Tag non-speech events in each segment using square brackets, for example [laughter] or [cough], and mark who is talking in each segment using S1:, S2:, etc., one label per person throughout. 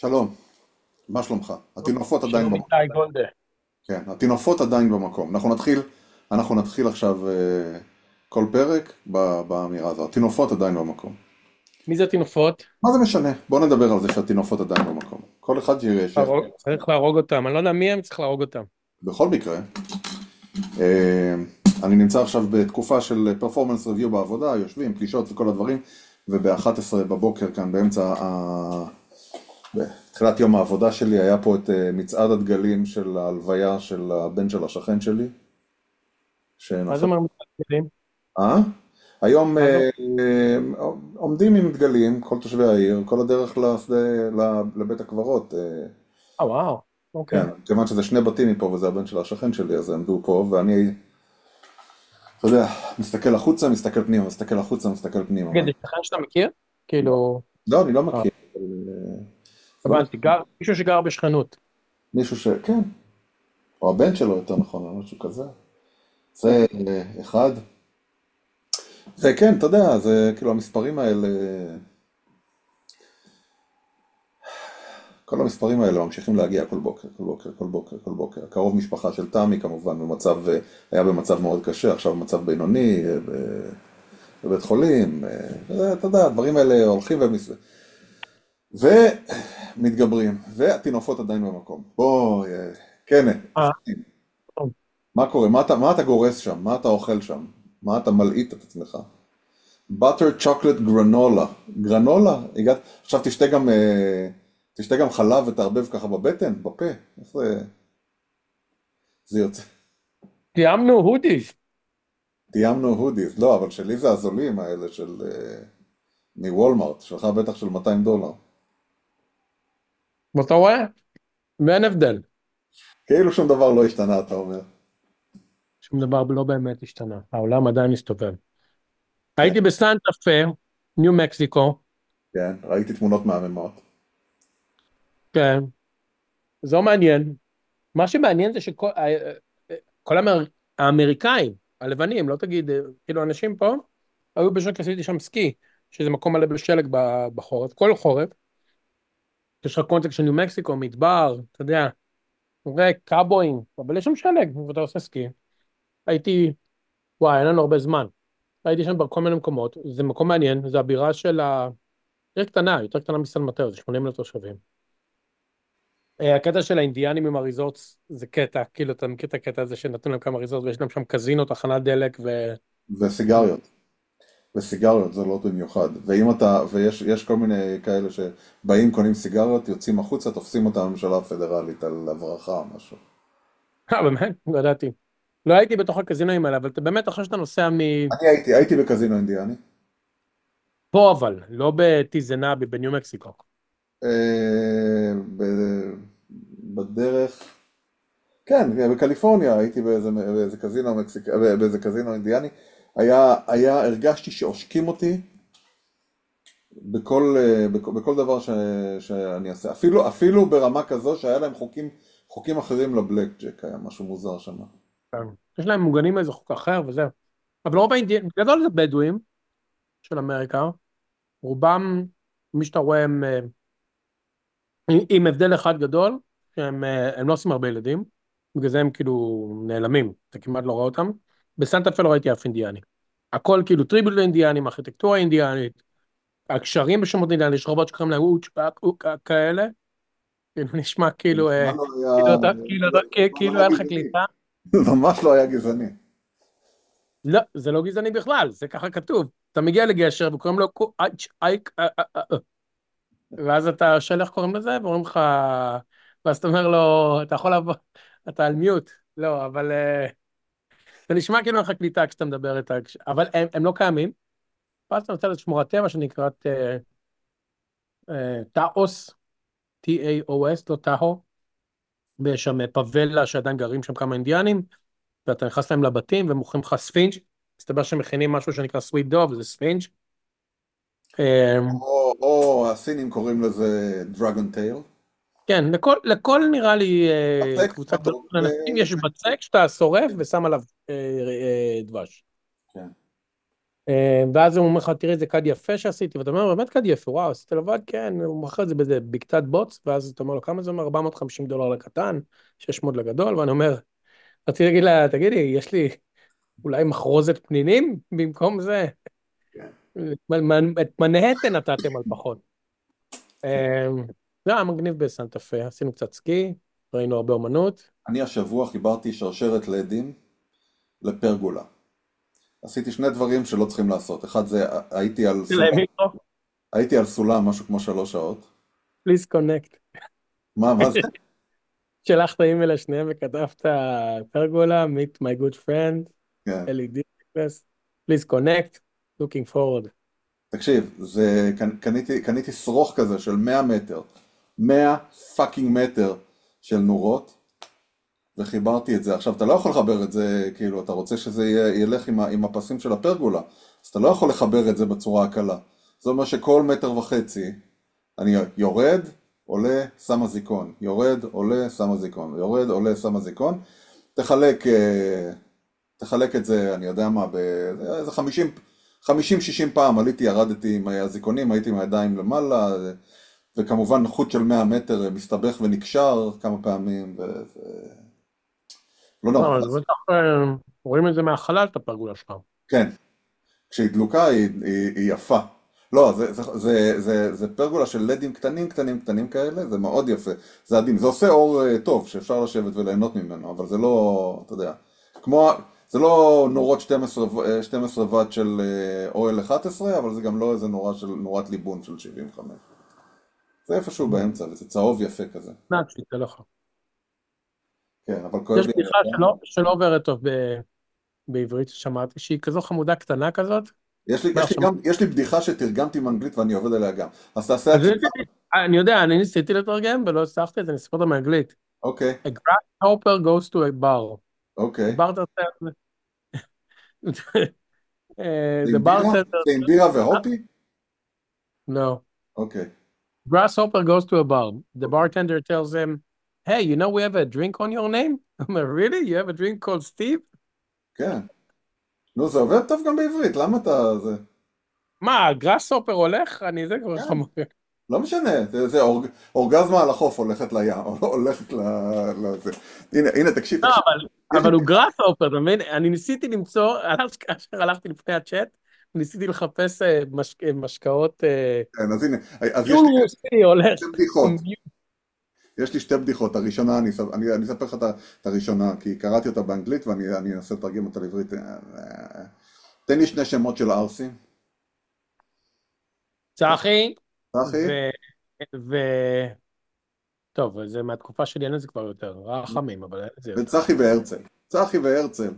S1: שלום, מה שלומך? הטינופות עדיין
S2: שלום
S1: במקום.
S2: איתי גולדה.
S1: כן, הטינופות עדיין במקום. אנחנו נתחיל, אנחנו נתחיל עכשיו אה, כל פרק באמירה הזו. הטינופות עדיין במקום.
S2: מי זה תינופות?
S1: מה זה משנה? בוא נדבר על זה שהטינופות עדיין במקום. כל אחד שיראה ש...
S2: להרוג- צריך להרוג אותם, אני לא יודע מי הם, צריך להרוג אותם.
S1: בכל מקרה, אה, אני נמצא עכשיו בתקופה של פרפורמנס ריוויו בעבודה, יושבים, פגישות וכל הדברים, וב-11 בבוקר כאן באמצע ה... בתחילת יום העבודה שלי היה פה את אה, מצעד הדגלים של ההלוויה של הבן של השכן שלי.
S2: מה. זה אומר מתנגדים?
S1: אה? היום? אה, אה, עומדים עם דגלים, כל תושבי העיר, כל הדרך לבית הקברות. אה,
S2: וואו, אוקיי.
S1: כן, כיוון שזה שני בתים מפה וזה הבן של השכן שלי, אז עמדו פה, ואני, אתה יודע, מסתכל החוצה, מסתכל פנימה, מסתכל החוצה, מסתכל פנימה.
S2: תגיד, זה שכן שאתה מכיר? כאילו,
S1: לא, אני לא מכיר,
S2: הבנתי, גר- מישהו שגר בשכנות.
S1: מישהו ש... כן, או הבן שלו יותר נכון, או משהו כזה. זה אה, אחד. וכן, אתה יודע, זה כאילו המספרים האלה, כל המספרים האלה ממשיכים להגיע כל בוקר, כל בוקר, כל בוקר, כל בוקר. קרוב משפחה של תמי כמובן במצב, אה, היה במצב מאוד קשה, עכשיו במצב בינוני, אה, בבית חולים, אתה יודע, הדברים האלה הולכים ומס... ומתגברים, והטינופות עדיין במקום. בוא, אה, כן, מה קורה? מה אתה, מה אתה גורס שם? מה אתה אוכל שם? מה אתה מלעיט את עצמך? butter chocolate granola. גרנולה? הגעת... עכשיו תשתה גם, אה, תשתה גם חלב ותערבב ככה בבטן, בפה. איך זה... זה יוצא...
S2: תיאמנו הודיס.
S1: תיאמנו הודיס. לא, אבל שלי זה הזולים האלה של... אה, מוולמארט. שלך בטח של 200 דולר.
S2: ואתה רואה? ואין הבדל.
S1: כאילו שום דבר לא השתנה, אתה אומר.
S2: שום דבר לא באמת השתנה. העולם עדיין מסתובב.
S1: כן,
S2: הייתי בסנטה פה, ניו מקסיקו.
S1: כן, ראיתי תמונות מהממות.
S2: כן, זה לא מעניין. מה שמעניין זה שכל ה- כל האמר- האמריקאים, הלבנים, לא תגיד, כאילו אנשים פה, היו פשוט עשיתי שם סקי, שזה מקום מלא בשלג בחורף, כל חורף. יש לך קונטקסט של ניו מקסיקו, מדבר, אתה יודע, ריק, קאבויים, אבל יש שם שלג, ואתה עושה סקי. הייתי, וואי, אין לנו הרבה זמן. הייתי שם בכל מיני מקומות, זה מקום מעניין, זה הבירה של ה... עיר קטנה, יותר קטנה מסן מטר, זה 80 אלף תושבים. אה, הקטע של האינדיאנים עם הריזורטס זה קטע, כאילו אתה מכיר את הקטע הזה שנתנו להם כמה ריזורטס ויש להם שם קזינו, תחנת דלק ו...
S1: וסיגריות. וסיגריות זה לא במיוחד. ואם אתה, ויש יש כל מיני כאלה שבאים, קונים סיגריות, יוצאים החוצה, תופסים אותם הממשלה הפדרלית על הברחה או משהו.
S2: אה, באמת? לא ידעתי. לא הייתי בתוך הקזינואים האלה, אבל אתה באמת אחרי שאתה נוסע מפה
S1: אני הייתי, הייתי בקזינו אינדיאני.
S2: אבל, לא בטיזנאבי בניו מקסיקו.
S1: אה, בדרך, כן, בקליפורניה הייתי באיזה, באיזה קזינו מקסיק, באיזה קזינו אינדיאני. היה, היה, הרגשתי שעושקים אותי בכל, אה, בכל, בכל דבר ש, שאני אעשה. אפילו, אפילו ברמה כזו שהיה להם חוקים, חוקים אחרים לבלק ג'ק, היה משהו מוזר שם.
S2: כן. יש להם מוגנים מאיזה חוק אחר וזהו. אבל רוב האינדיאנים, בגדול זה בדואים של אמריקה, רובם, מי שאתה רואה הם אה, עם הבדל אחד גדול, שהם אה, לא עושים הרבה ילדים, בגלל זה הם כאילו נעלמים, אתה כמעט לא רואה אותם. בסנטה פה לא ראיתי אף אינדיאני. הכל כאילו טריבול אינדיאנים, ארכיטקטורה אינדיאנית, הקשרים בשמות אינדיאניים, יש רובוט שקוראים להם אוצ'פק, כאלה, כאילו נשמע כאילו, אה,
S1: לא
S2: כאילו
S1: היה,
S2: כאילו
S1: מזמן
S2: כאילו
S1: לא
S2: היה לך. קליטה.
S1: זה [laughs] ממש לא היה גזעני.
S2: לא, זה לא גזעני בכלל, זה ככה כתוב. אתה מגיע לגשר וקוראים לו קו- אייץ' אייק, אה, אה. ואז אתה שואל איך קוראים לזה, ואומרים לך, ואז אתה אומר לו, אתה יכול לבוא, אתה על מיוט. לא, אבל זה נשמע כאילו אין לך קליטה כשאתה מדבר איתה, אבל הם, הם לא קיימים. ואז אתה נמצא לשמורת טבע שנקראת אה, אה, טאוס, T-A-O-S, לא טאו, ויש שם פואבלו שעדיין גרים שם כמה אינדיאנים, ואתה נכנס להם לבתים ומוכרים לך ספינג', מסתבר שמכינים משהו שנקרא sweet dough, זה ספינג'. אה,
S1: או, או הסינים קוראים לזה dragon tail.
S2: כן, לכל, לכל נראה לי אה,
S1: פטור,
S2: של אנשים יש בצק שאתה שורף ושם עליו אה, אה, דבש.
S1: כן.
S2: אה, ואז הוא אומר לך, תראה איזה כד יפה שעשיתי, ואתה אומר, באמת כד יפה, וואו, עשית לבד? כן, הוא מכר את זה באיזה בקתת בוץ, ואז אתה אומר לו, כמה זה אומר? 450 דולר לקטן, 600 לגדול, ואני אומר, רציתי להגיד לה, תגידי, יש לי אולי מחרוזת פנינים במקום זה?
S1: כן.
S2: את מנהטן נתתם על פחות. זה היה מגניב בסנטה פה, עשינו קצת סקי, ראינו הרבה אומנות.
S1: אני השבוע חיברתי שרשרת לדים לפרגולה. עשיתי שני דברים שלא צריכים לעשות. אחד זה, הייתי על סולם, הייתי על סולם משהו כמו שלוש שעות.
S2: פליז קונקט.
S1: מה, מה זה? [laughs]
S2: שלחת אימייל לשניהם וכתבת פרגולה, meet my good friend,
S1: כן.
S2: LED, please connect, looking forward.
S1: תקשיב, זה, קניתי, קניתי שרוך כזה של 100 מטר, 100 fucking מטר של נורות, וחיברתי את זה. עכשיו, אתה לא יכול לחבר את זה, כאילו, אתה רוצה שזה ילך עם, עם הפסים של הפרגולה, אז אתה לא יכול לחבר את זה בצורה הקלה. זה אומר שכל מטר וחצי אני יורד, עולה, שם אזיקון, יורד, עולה, שם אזיקון, יורד, עולה, שם אזיקון. תחלק, אה, תחלק את זה, אני יודע מה, באיזה 50, 50-60 פעם עליתי, ירדתי עם האזיקונים, הייתי עם הידיים למעלה, וכמובן חוט של 100 מטר מסתבך ונקשר כמה פעמים, ו... לא נורא.
S2: לא, בטח אה, רואים את זה מהחלל, את הפרגולה שלך.
S1: כן. כשהיא דלוקה היא, היא, היא יפה. לא, זה, זה, זה, זה, זה פרגולה של לדים קטנים קטנים קטנים כאלה, זה מאוד יפה. זה עדין, זה עושה אור אה, טוב, שאפשר לשבת וליהנות ממנו, אבל זה לא, אתה יודע, כמו, זה לא נורות 12, 12 אה, ואט של אוהל 11, אבל זה גם לא איזה נורה של, נורת ליבון של 75. זה איפשהו באמצע, וזה צהוב יפה כזה.
S2: נאצ'י, זה לך.
S1: כן, אבל כואב
S2: לי... יש בדיחה שלא, שלא עוברת טוב ב, בעברית ששמעתי, שהיא כזו חמודה קטנה כזאת.
S1: יש לי, יש, לי גם, יש לי בדיחה שתרגמתי מאנגלית ואני עובד עליה גם. אז תעשה...
S2: אני יודע, אני ניסיתי לתרגם ולא הצלחתי את זה, אני אספר אותה מאנגלית.
S1: אוקיי.
S2: A grasshopper goes to a bar.
S1: אוקיי.
S2: bartender...
S1: זה עם בירה והופי?
S2: לא.
S1: אוקיי.
S2: Grasshopper goes to a bar. The bartender tells him, hey, you know we have a drink on your name? [laughs] I'm like, really? You have a drink called Steve?
S1: כן. נו, זה עובד טוב גם בעברית, למה אתה... זה...
S2: מה, גראסהופר הולך? אני זה כבר חמור.
S1: לא משנה, זה, זה אורג, אורגזמה על החוף הולכת לים, [laughs] הולכת לזה. הנה, הנה, תקשיב.
S2: לא, אבל, אבל הוא גראסהופר, אתה מבין? אני ניסיתי למצוא, [laughs] כאשר הלכתי לפני הצ'אט, ניסיתי לחפש אה, מש, משקאות... אה,
S1: כן, אז הנה, אז
S2: יש לי... הולך.
S1: בדיחות. יש לי שתי בדיחות, הראשונה, אני, אני, אני אספר לך את הראשונה, כי קראתי אותה באנגלית ואני אנסה לתרגם אותה לעברית. תן לי שני שמות של ארסי.
S2: צחי.
S1: צחי.
S2: ו... טוב, זה מהתקופה שלי, אין לזה כבר יותר, רחמים, אבל אין לזה יותר.
S1: וצחי והרצל. צחי והרצל.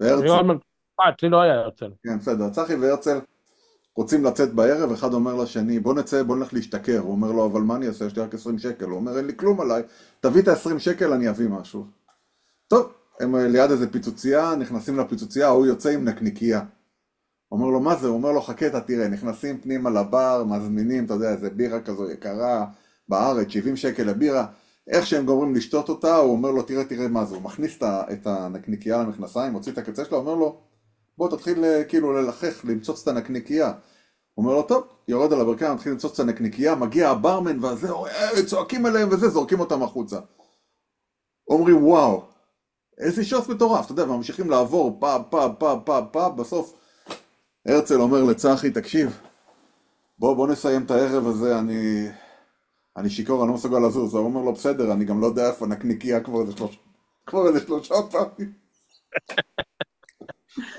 S2: והרצל. אצלי לא היה הרצל.
S1: כן, בסדר. צחי והרצל רוצים לצאת בערב, אחד אומר לשני, בוא נצא, בוא נלך להשתכר. הוא אומר לו, אבל מה אני אעשה? יש לי רק 20 שקל. הוא אומר, אין לי כלום עליי, תביא את ה-20 שקל, אני אביא משהו. טוב, הם ליד איזה פיצוצייה, נכנסים לפיצוצייה, ההוא יוצא עם נקניקייה. אומר לו, מה זה? הוא אומר לו, חכה, אתה תראה, נכנסים פנימה לבר, מזמינים, אתה יודע, איזה בירה כזו יקרה, בארץ, 70 שקל לבירה. איך שהם גומרים לשתות אותה, הוא אומר לו, תראה, תראה מה זה. הוא מכניס את הנקניקייה למכנסיים, מוציא את הקצה שלו, אומר לו, בוא תתחיל אה, כאילו ללחך, למצוץ את הנקניקייה. אומר לו, טוב, יורד על הברכיים, מתחיל למצוץ את הנקניקייה, מגיע הברמן וזה, אה, צועקים עליהם וזה, זורקים אותם החוצה. אומרים, וואו, איזה שוס מטורף, אתה יודע, ממשיכים לעבור פאב, פאב, פאב, פאב, פאב, בסוף הרצל אומר לצחי, תקשיב, בוא, בוא נסיים את הערב הזה, אני... אני שיכור, אני לא מסוגל לזוז. הוא אומר לו, בסדר, אני גם לא יודע איפה נקניקייה כבר איזה שלוש... כבר איזה שלושה פעמים.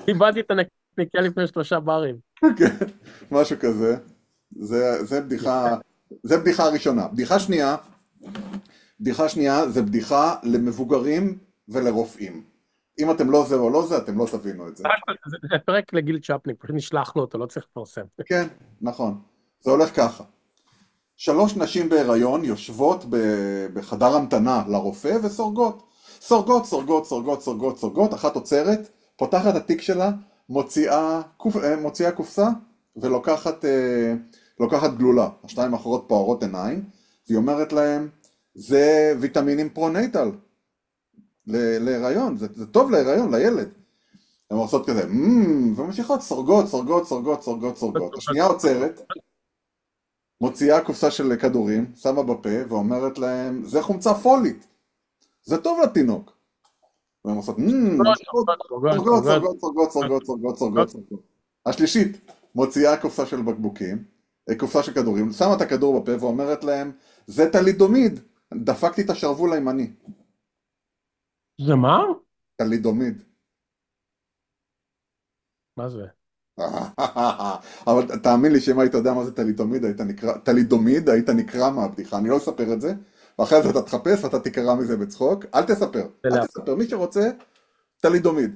S2: איבדתי את הנקניקייה לפני שלושה ברים.
S1: כן, משהו כזה. זה, זה בדיחה, זה בדיחה ראשונה. בדיחה שנייה, בדיחה שנייה זה בדיחה למבוגרים ולרופאים. אם אתם לא זה או לא זה, אתם לא תבינו את זה.
S2: זה פרק לגיל צ'פניק, פשוט נשלח לו אותו, לא צריך לפרסם.
S1: כן, נכון. זה הולך ככה. שלוש נשים בהיריון יושבות בחדר המתנה לרופא וסורגות. סורגות, סורגות, סורגות, סורגות, סורגות, אחת עוצרת, פותחת את התיק שלה, מוציאה, אה, מוציאה קופסה ולוקחת אה, לוקחת גלולה. השתיים האחרות פוערות עיניים, והיא אומרת להם, זה ויטמינים prenatal להיריון, זה, זה טוב להיריון, לילד. הן עושות כזה, "מ", וממשיכות, סורגות, סורגות, סורגות, סורגות, סורגות. השנייה עוצרת, מוציאה קופסה של כדורים, שמה בפה, ואומרת להם, זה חומצה פולית, זה טוב לתינוק. והן עושות, סורגות, סורגות, סורגות, סורגות, סורגות, סורגות. השלישית, מוציאה קופסה של בקבוקים, אה, קופסה של כדורים, שמה את הכדור בפה ואומרת להם, זה טלידומיד, דפקתי את השרוול הימני.
S2: זה מה?
S1: טלידומיד.
S2: מה זה? [laughs]
S1: אבל תאמין לי שאם היית יודע מה זה טלידומיד, היית נקרא, טלידומיד, היית נקרע מהבדיחה, אני לא אספר את זה, ואחרי זה אתה תחפש ואתה תקרע מזה בצחוק, אל תספר, אל
S2: לא.
S1: תספר, מי שרוצה, טלידומיד,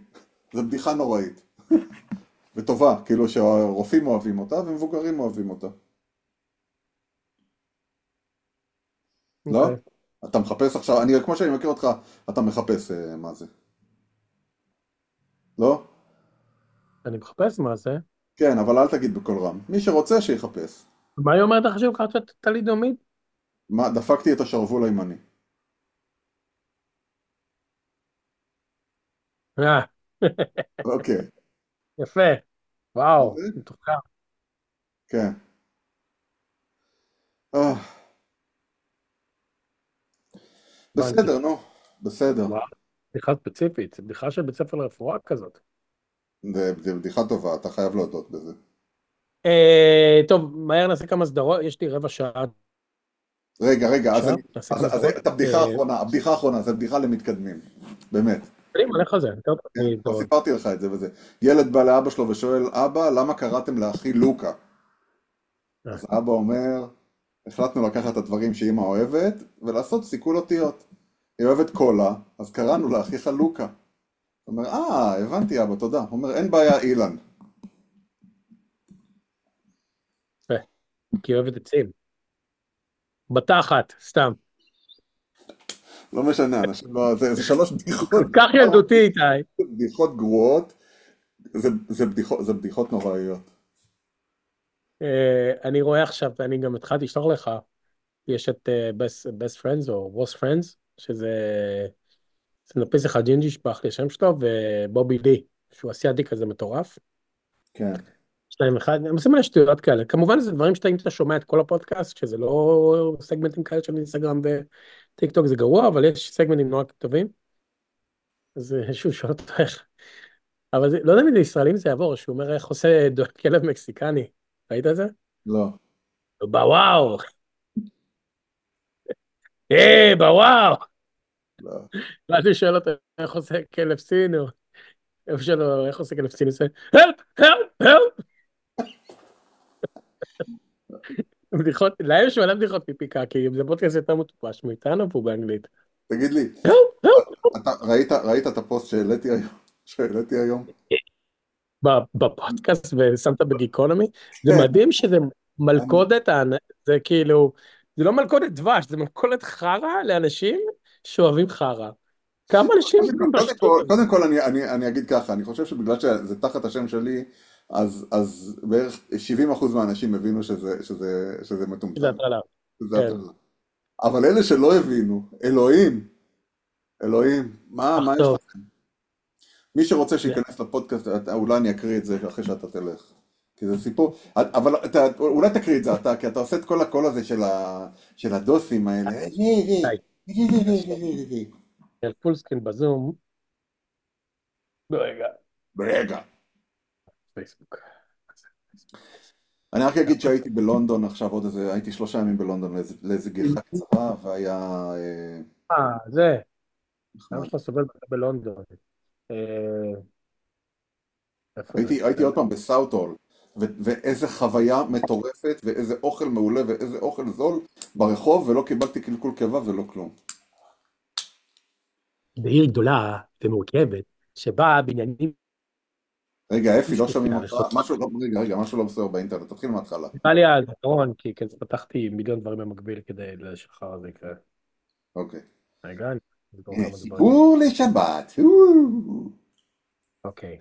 S1: זו בדיחה נוראית, [laughs] וטובה, כאילו שהרופאים אוהבים אותה ומבוגרים אוהבים אותה, לא?
S2: אוקיי.
S1: אתה מחפש עכשיו, אני, כמו שאני מכיר אותך, אתה מחפש אה, מה זה, לא?
S2: אני מחפש מה זה.
S1: כן, אבל אל תגיד בקול רם, מי שרוצה שיחפש,
S2: מה היא אומרת עכשיו קראת טלידומית?
S1: מה, דפקתי את השרוול הימני,
S2: אה,
S1: אוקיי,
S2: יפה. וואו? מתוחכם.
S1: כן. אה, בסדר, נו, בסדר.
S2: בדיחה ספציפית, בדיחה של בית ספר לרפואה כזאת.
S1: זה, זה בדיחה טובה, אתה חייב להודות בזה.
S2: אה, טוב, מהר נעשה כמה סדרות, יש לי רבע שעה
S1: רגע, רגע, אז. את הבדיחה
S2: אה,
S1: האחרונה, הבדיחה האחרונה, זה בדיחה למתקדמים, באמת. כן, כבר סיפרתי לך את זה וזה. ילד בא לאבא שלו ושואל, אבא, למה קראתם לאחי לוקה?
S2: אה.
S1: אז אבא אומר, החלטנו לקחת את הדברים שאימא אוהבת ולעשות סיכול אותיות. היא אוהבת קולה, אז קראנו לאחיך לוקה. הוא אומר, אה, הבנתי אבא, תודה. הוא אומר, אין בעיה, אילן.
S2: כי היא אוהבת עצים. בתחת, סתם.
S1: לא משנה, אנשים לא... זה, זה שלוש בדיחות, [laughs]
S2: כל כך ילדותי, איתי.
S1: בדיחות גרועות. זה, זה, בדיחות, זה בדיחות נוראיות.
S2: אה, אני רואה עכשיו, ואני גם התחלתי לשלוח לך, יש את אה, best, best Friends או Worst Friends, שזה זה מנפס אחד ג'ינג'י שפך לי השם שלו, ובובי לי, שהוא אסיאתי כזה מטורף.
S1: כן.
S2: יש להם אחד, הם עושים מלא שטויות כאלה. כמובן זה דברים שאתה, אם אתה שומע את כל הפודקאסט, שזה לא סגמנטים כאלה של אינסטגרם וטיק טוק זה גרוע, אבל יש סגמנטים נורא טובים. אז שוב, שואל אותו איך. אבל זה, לא יודע אם זה ישראלים זה יעבור, שהוא אומר איך עושה כלב מקסיקני. ראית את זה?
S1: לא.
S2: בוואו. אה, בוואו.
S1: לא.
S2: ואז הוא שואל אותו איך עושה כלב שואל לו איך עושה כלב הוא עושה help, help, help. בדיחות, להם יש מלא בדיחות מפי קקי, זה פודקאסט יותר מטופש מאיתנו פה באנגלית.
S1: תגיד לי,
S2: help, help.
S1: אתה ראית, את הפוסט שהעליתי היום?
S2: בפודקאסט ושמת בגיקונומי, זה
S1: כן.
S2: מדהים שזה מלכודת, האנ- זה כאילו, זה לא מלכודת דבש, זה מלכודת חרא לאנשים שאוהבים חרא. כמה אנשים
S1: קודם כל- אני אגיד ככה, אני חושב שבגלל שזה תחת השם שלי, אז, אז בערך 70% מהאנשים הבינו שזה, שזה, שזה מטומטם.
S2: זה הטרלה. כן.
S1: הטרלה. אבל אלה שלא הבינו, אלוהים, אלוהים, מה, מה יש. לכם? מי שרוצה שייכנס לפודקאסט, אולי אני אקריא את זה אחרי שאתה תלך. כי זה סיפור, אבל אתה, אולי תקריא את זה אתה, כי אתה עושה את כל הקול הזה של, ה, של הדוסים האלה.
S2: פולסקין בזום. רגע,
S1: רגע.
S2: פייסבוק.
S1: אני רק אגיד שהייתי בלונדון עכשיו עוד איזה, הייתי שלושה ימים בלונדון לאיזה, גיחה קצרה, והיה אה,
S2: אה, זה,
S1: נחמד.
S2: אבא שלך סובל בלונדון. אה?
S1: הייתי, עוד פעם בסאוטהול, ו- ואיזה חוויה מטורפת, ואיזה אוכל מעולה, ואיזה אוכל זול ברחוב, ולא קיבלתי קלקול קיבה ולא כלום.
S2: בעיר גדולה ומורכבת, שבה בניינים...
S1: רגע, אפי, לא שומעים. אותך, משהו לא, רגע, רגע, משהו לא בסדר באינטרנט, תתחיל מההתחלה.
S2: נראה לי הזיכרון, כי כזה פתחתי מיליון דברים במקביל כדי לשחרר את זה יקרה.
S1: אוקיי.
S2: רגע, אני.
S1: סיפור לשבת.
S2: אוקיי.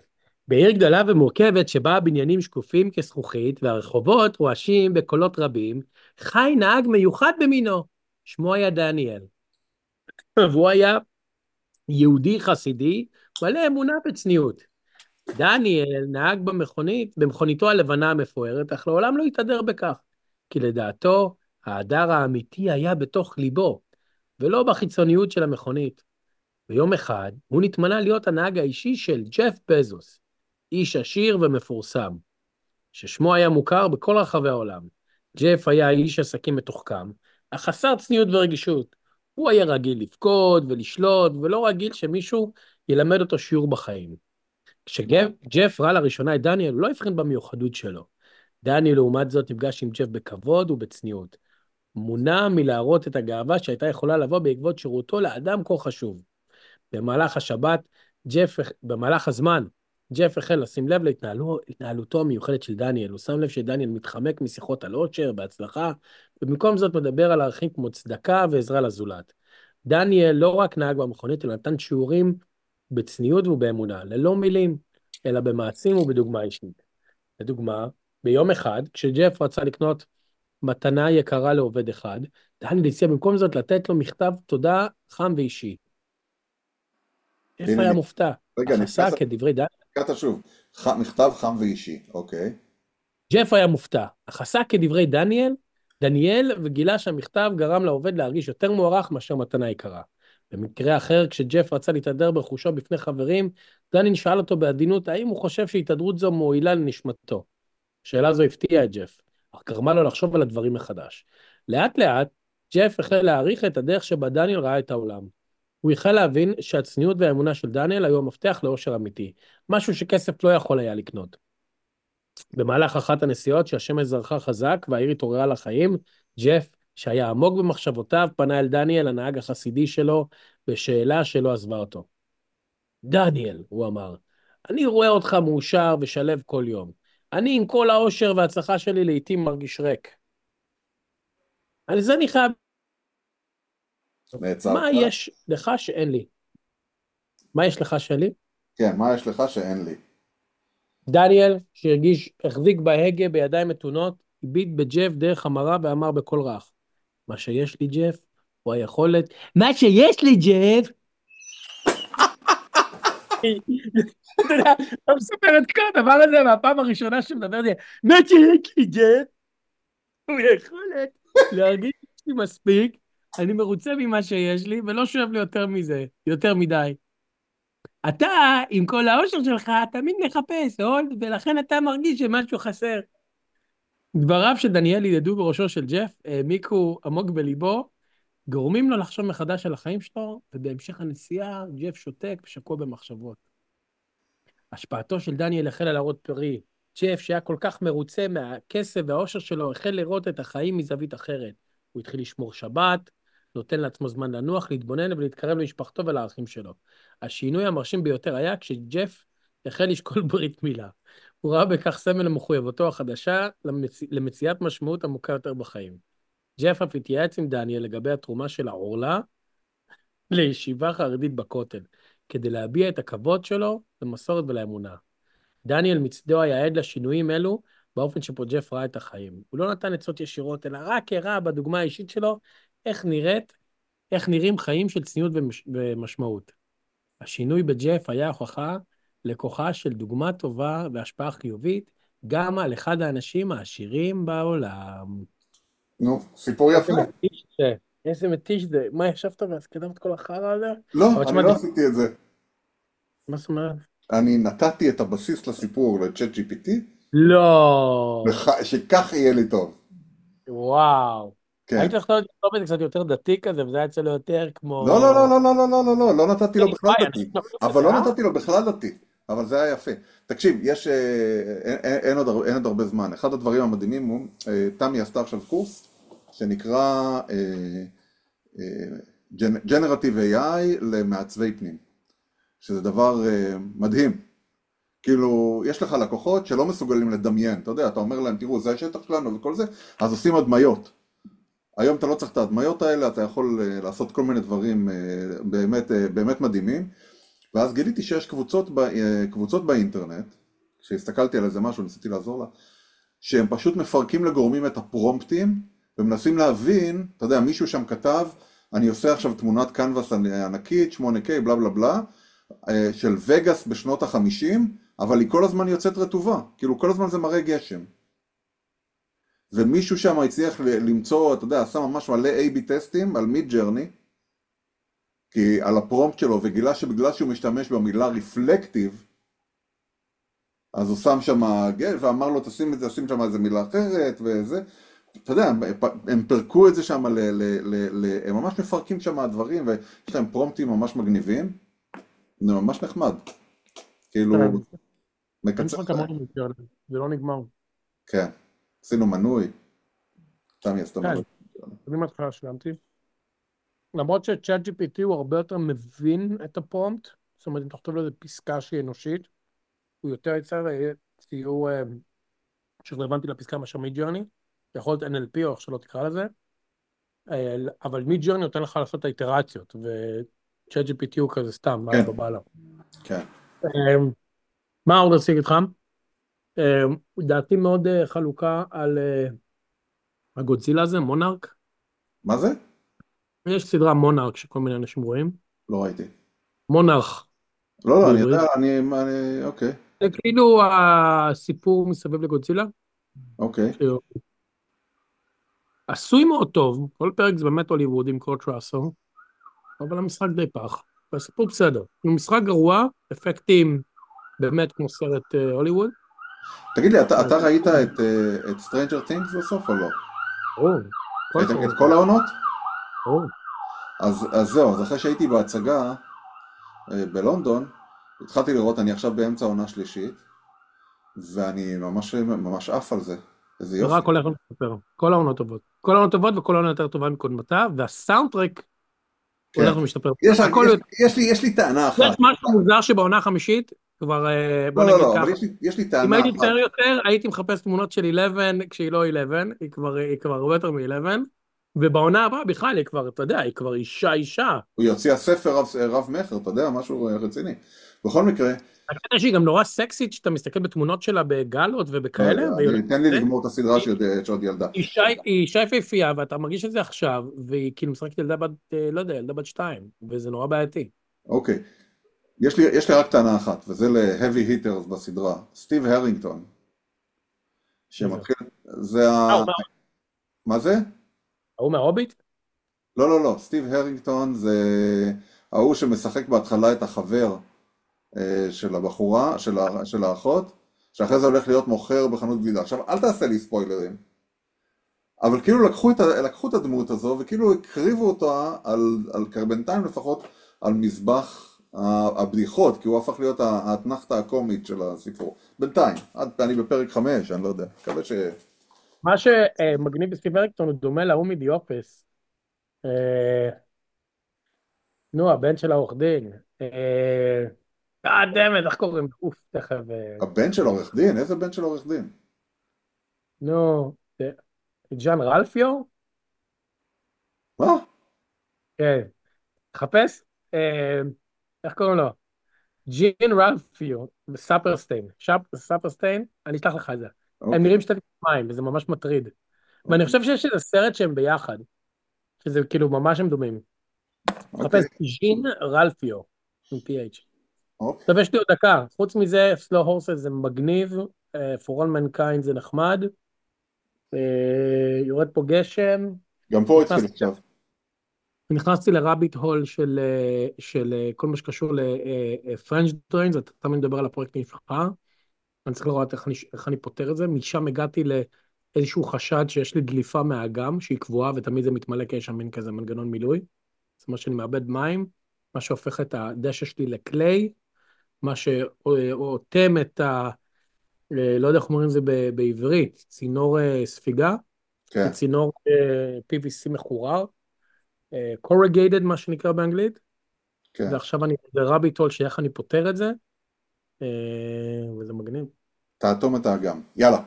S2: בעיר גדולה ומורכבת שבה הבניינים שקופים כזכוכית והרחובות רועשים בקולות רבים, חי נהג מיוחד במינו, שמו היה דניאל. והוא היה יהודי חסידי, מלא אמונה וצניעות. דניאל נהג במכונית, במכוניתו הלבנה המפוארת, אך לעולם לא התהדר בכך, כי לדעתו, ההדר האמיתי היה בתוך ליבו, ולא בחיצוניות של המכונית. ויום אחד הוא נתמנה להיות הנהג האישי של ג'ף בזוס, איש עשיר ומפורסם, ששמו היה מוכר בכל רחבי העולם. ג'ף היה איש עסקים מתוחכם, אך חסר צניעות ורגישות. הוא היה רגיל לפקוד ולשלוט, ולא רגיל שמישהו ילמד אותו שיעור בחיים. כשג'ף ראה לראשונה את דניאל, הוא לא הבחין במיוחדות שלו. דניאל, לעומת זאת, נפגש עם ג'ף בכבוד ובצניעות. מונע מלהראות את הגאווה שהייתה יכולה לבוא בעקבות שירותו לאדם כה חשוב. במהלך השבת, ג'ף, במהלך הזמן, ג'ף החל לשים לב להתנהלותו המיוחדת של דניאל. הוא שם לב שדניאל מתחמק משיחות על עושר, בהצלחה, ובמקום זאת מדבר על ערכים כמו צדקה ועזרה לזולת. דניאל לא רק נהג במכונית, אלא נתן שיעורים בצניעות ובאמונה, ללא מילים, אלא במעשים ובדוגמה אישית. לדוגמה, ביום אחד, כשג'ף רצה לקנות מתנה יקרה לעובד אחד, דניאל הציע במקום זאת לתת לו מכתב תודה חם ואישי. איפה היה מופתע? רגע, נפתח כדברי דניאל.
S1: קטע שוב, מכתב חם ואישי, אוקיי.
S2: ג'ף היה מופתע, אך עשה כדברי דניאל, דניאל, וגילה שהמכתב גרם לעובד להרגיש יותר מוערך מאשר מתנה יקרה. במקרה אחר, כשג'ף רצה להתהדר ברכושו בפני חברים, דניאל שאל אותו בעדינות האם הוא חושב שהתהדרות זו מועילה לנשמתו. שאלה זו הפתיעה את ג'ף, אך גרמה לו לחשוב על הדברים מחדש. לאט לאט, ג'ף החל להעריך את הדרך שבה דניאל ראה את העולם. הוא החל להבין שהצניעות והאמונה של דניאל היו המפתח לאושר אמיתי, משהו שכסף לא יכול היה לקנות. במהלך אחת הנסיעות שהשמש זרחה חזק והעיר התעוררה לחיים, ג'ף, שהיה עמוק במחשבותיו, פנה אל דניאל, הנהג החסידי שלו, בשאלה שלא עזבה אותו. דניאל, הוא אמר, אני רואה אותך מאושר ושלב כל יום. אני עם כל העושר וההצלחה שלי לעתים מרגיש ריק. על זה אני חייב נעצרת. מה יש לך שאין לי? מה יש לך שאין לי?
S1: כן, מה יש לך שאין לי?
S2: דניאל, שהרגיש, החזיק בהגה בידיים מתונות, הביט בג'ף דרך המראה ואמר בקול רך, מה שיש לי, ג'ף, הוא היכולת... מה שיש לי, ג'ף! אתה מספר את כל הדבר הזה מהפעם הראשונה שמדבר לי, מה שיש לי, ג'ף, הוא היכולת להרגיש לי מספיק אני מרוצה ממה שיש לי, ולא שואב לי יותר מזה, יותר מדי. אתה, עם כל האושר שלך, תמיד מחפש עוד, ולכן אתה מרגיש שמשהו חסר. דבריו של דניאל ידעו בראשו של ג'ף, העמיקו עמוק בליבו, גורמים לו לחשוב מחדש על החיים שלו, ובהמשך הנסיעה, ג'ף שותק ושקוע במחשבות. השפעתו של דניאל החלה להראות פרי. ג'ף, שהיה כל כך מרוצה מהכסף והאושר שלו, החל לראות את החיים מזווית אחרת. הוא התחיל לשמור שבת, נותן לעצמו זמן לנוח, להתבונן ולהתקרב למשפחתו ולערכים שלו. השינוי המרשים ביותר היה כשג'ף החל לשקול ברית מילה. הוא ראה בכך סמל למחויבותו החדשה למצ... למציאת משמעות עמוקה יותר בחיים. ג'ף אף התייעץ עם דניאל לגבי התרומה של העורלה לישיבה חרדית בכותל, כדי להביע את הכבוד שלו למסורת ולאמונה. דניאל מצדו היה עד לשינויים אלו באופן שבו ג'ף ראה את החיים. הוא לא נתן עצות ישירות, אלא רק הראה בדוגמה האישית שלו איך נראית, איך נראים חיים של צניעות ומש, ומשמעות. השינוי בג'ף היה הוכחה לכוחה של דוגמה טובה והשפעה חיובית גם על אחד האנשים העשירים בעולם.
S1: נו, סיפור יפה.
S2: איזה מתיש זה. מה, ישבת ואז כתבת כל החרא הזה?
S1: לא, אני לא עשיתי את זה.
S2: מה זאת אומרת?
S1: אני נתתי את הבסיס לסיפור לצ'אט GPT.
S2: לא.
S1: שכך יהיה לי טוב.
S2: וואו. כן. היית יכול לכתוב את זה קצת יותר דתי כזה, וזה היה אצלו יותר כמו...
S1: לא, לא, לא, לא, לא, לא, לא, לא, לא, לא נתתי לו בכלל דתי. אבל לא נתתי לו בכלל דתי. אבל זה היה יפה. תקשיב, יש... אין עוד הרבה זמן. אחד הדברים המדהימים הוא, תמי עשתה עכשיו קורס, שנקרא Generative AI למעצבי פנים. שזה דבר מדהים. כאילו, יש לך לקוחות שלא מסוגלים לדמיין, אתה יודע, אתה אומר להם, תראו, זה השטח שלנו וכל זה, אז עושים הדמיות. היום אתה לא צריך את ההדמיות האלה, אתה יכול לעשות כל מיני דברים באמת, באמת מדהימים. ואז גיליתי שיש קבוצות, ב, uh, קבוצות באינטרנט, כשהסתכלתי על איזה משהו, ניסיתי לעזור לה, שהם פשוט מפרקים לגורמים את הפרומפטים, ומנסים להבין, אתה יודע, מישהו שם כתב, אני עושה עכשיו תמונת קנבס ענקית, 8K, בלה בלה בלה, של וגאס בשנות החמישים, אבל היא כל הזמן יוצאת רטובה, כאילו כל הזמן זה מראה גשם. ומישהו שם הצליח למצוא, אתה יודע, עשה ממש מלא A-B טסטים על מיד ג'רני, כי על הפרומפט שלו, וגילה שבגלל שהוא משתמש במילה רפלקטיב, אז הוא שם שם גל, ואמר לו תשים את זה, שים שם איזה מילה אחרת, וזה, אתה יודע, הם, הם פירקו את זה שם, ל, ל, ל, ל, הם ממש מפרקים שם דברים, ויש להם פרומפטים ממש מגניבים, זה ממש נחמד, כאילו,
S2: כן.
S1: מקצר,
S2: זה לא נגמר.
S1: כן, עשינו מנוי, תמי עשתה
S2: כן.
S1: מנוי,
S2: אני מההתחלה שילמתי. למרות שצ'אט GPT הוא הרבה יותר מבין את הפרומפט, זאת אומרת, אם תכתוב לו איזה פסקה שהיא אנושית, הוא יותר יצר אה, ציור אה, שרלוונטי לפסקה מאשר מידג'רני, יכול להיות NLP או איך שלא תקרא לזה, אה, אבל מידג'רני נותן לך לעשות את האיטרציות, וצ'אט GPT הוא כזה סתם, מה
S1: כן.
S2: בבעלה.
S1: כן,
S2: אמ, מה עוד רציתי איתך? אמ, דעתי מאוד אה, חלוקה על אה, הגודזילה הזה, מונארק.
S1: מה זה?
S2: יש סדרה מונארק שכל מיני אנשים רואים.
S1: לא ראיתי.
S2: מונארק.
S1: לא, לא, אני? יודע, אני, אני, אוקיי,
S2: זה כאילו הסיפור מסביב לגודזילה.
S1: אוקיי,
S2: עשוי מאוד טוב, כל פרק זה באמת הוליווד עם קורט ראסו, אבל המשחק די פח, והסיפור בסדר. הוא משחק גרוע, אפקטים באמת כמו סרט אה, הוליווד.
S1: תגיד לי, אתה, אתה ראית את, אה, את Stranger Things בסוף או לא?
S2: ברור.
S1: את כל העונות? אז, אז זהו, אז אחרי שהייתי בהצגה אה, בלונדון, התחלתי לראות, אני עכשיו באמצע עונה שלישית, ואני ממש, ממש עף על זה. איזה
S2: זה
S1: יופי.
S2: רק הולך ומשתפר. כל העונות טובות. כל העונות טובות וכל העונה יותר טובה מקודמתה, והסאונדטרק
S1: כן.
S2: הולך ומשתפר.
S1: יש,
S2: הכל
S1: יש, יש, לי, יש לי טענה אחת.
S2: יש משהו מוזר שבעונה החמישית, כבר אה, בוא
S1: לא, לא,
S2: נגיד
S1: לא,
S2: ככה.
S1: אבל יש לי, יש לי
S2: אם
S1: טענה
S2: הייתי
S1: אחת.
S2: צעיר יותר, הייתי מחפש תמונות של 11 כשהיא לא 11, היא כבר, היא כבר הרבה יותר מ-11, ובעונה הבאה בכלל היא כבר, אתה יודע, היא כבר אישה אישה.
S1: הוא יוציא ספר רב, רב מכר, אתה יודע, משהו אה, רציני. בכל מקרה,
S2: הקטע שהיא גם נורא סקסית, שאתה מסתכל בתמונות שלה בגלות ובכאלה,
S1: יודע, תן לי לגמור את הסדרה שעוד ילדה.
S2: היא אישה- יפהפייה, ואתה מרגיש את זה עכשיו, והיא כאילו משחקת ילדה בת, אה, לא יודע, ילדה בת שתיים, וזה נורא בעייתי.
S1: אוקיי. יש לי, יש לי רק טענה אחת, וזה ל-heavy hitters בסדרה. סטיב הרינגטון. שמתחיל, זה ה...
S2: אה, מה
S1: זה?
S2: ההוא מההוביט?
S1: לא, לא, לא. סטיב הרינגטון זה ההוא שמשחק בהתחלה את החבר אה, של הבחורה, של, ה... של האחות, שאחרי זה הולך להיות מוכר בחנות גלידה. עכשיו, אל תעשה לי ספוילרים. אבל כאילו לקחו את. לקחו את הדמות הזו וכאילו הקריבו אותה על, על בינתיים לפחות על מזבח הבדיחות, כי הוא הפך להיות האתנחתא הקומית של הסיפור. בינתיים, עד אני בפרק חמש, אני לא יודע, מקווה ש...
S2: מה שמגניב בסטיב הריקטון הוא דומה להוא מדיופס. אה, נו, הבן של העורך דין. אה, דמת, איך קוראים? אוף, תכף. אה,
S1: הבן של עורך דין? איזה בן של עורך דין?
S2: נו, אה, ג'אן רלפיו?
S1: מה?
S2: כן. חפש, אה, איך קוראים לו? ג'ין רלפיו, סאפרסטיין. סאפרסטיין, אני אשלח לך את זה. הם
S1: אוקיי,
S2: נראים שתי מים, וזה ממש מטריד. ואני חושב שיש איזה סרט שהם ביחד, שזה כאילו ממש הם דומים.
S1: אוקיי,
S2: חפש ז'ין רלפיו, עם PH.
S1: אוקיי.
S2: טוב, יש לי עוד דקה. חוץ מזה, Slow Horses זה מגניב, אה, For All Mankind זה נחמד. אה, יורד פה גשם.
S1: גם פה התחיל עכשיו.
S2: נכנסתי לרביט הול של, אה, של כל מה שקשור לפרנץ' דריינס, אתה תמיד מדבר על הפרויקטים שלך. אני צריך לראות איך אני, איך אני פותר את זה. משם הגעתי לאיזשהו חשד שיש לי דליפה מהאגם, שהיא קבועה ותמיד זה מתמלא כי יש שם מין כזה מנגנון מילוי. זאת אומרת שאני מאבד מים, מה שהופך את הדשא שלי לקליי, מה שאוטם את ה... אה, לא יודע איך אומרים את זה בעברית, צינור אה, ספיגה,
S1: כן,
S2: צינור אה, PVC מחורר, corrugated מה שנקרא באנגלית,
S1: כן.
S2: ועכשיו אני ברביט הול שאיך אני פותר את זה, וזה מגניב.
S1: תאטום את האגם. יאללה.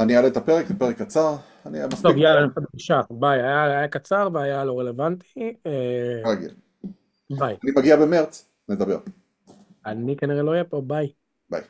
S1: אני אעלה את הפרק, זה פרק קצר. אני אהיה מספיק.
S2: טוב, יאללה, בבקשה, ביי, היה, היה קצר והיה לא רלוונטי, אה,
S1: רגיל.
S2: ביי.
S1: אני מגיע במרץ, נדבר.
S2: אני כנראה לא אהיה פה, ביי.
S1: ביי.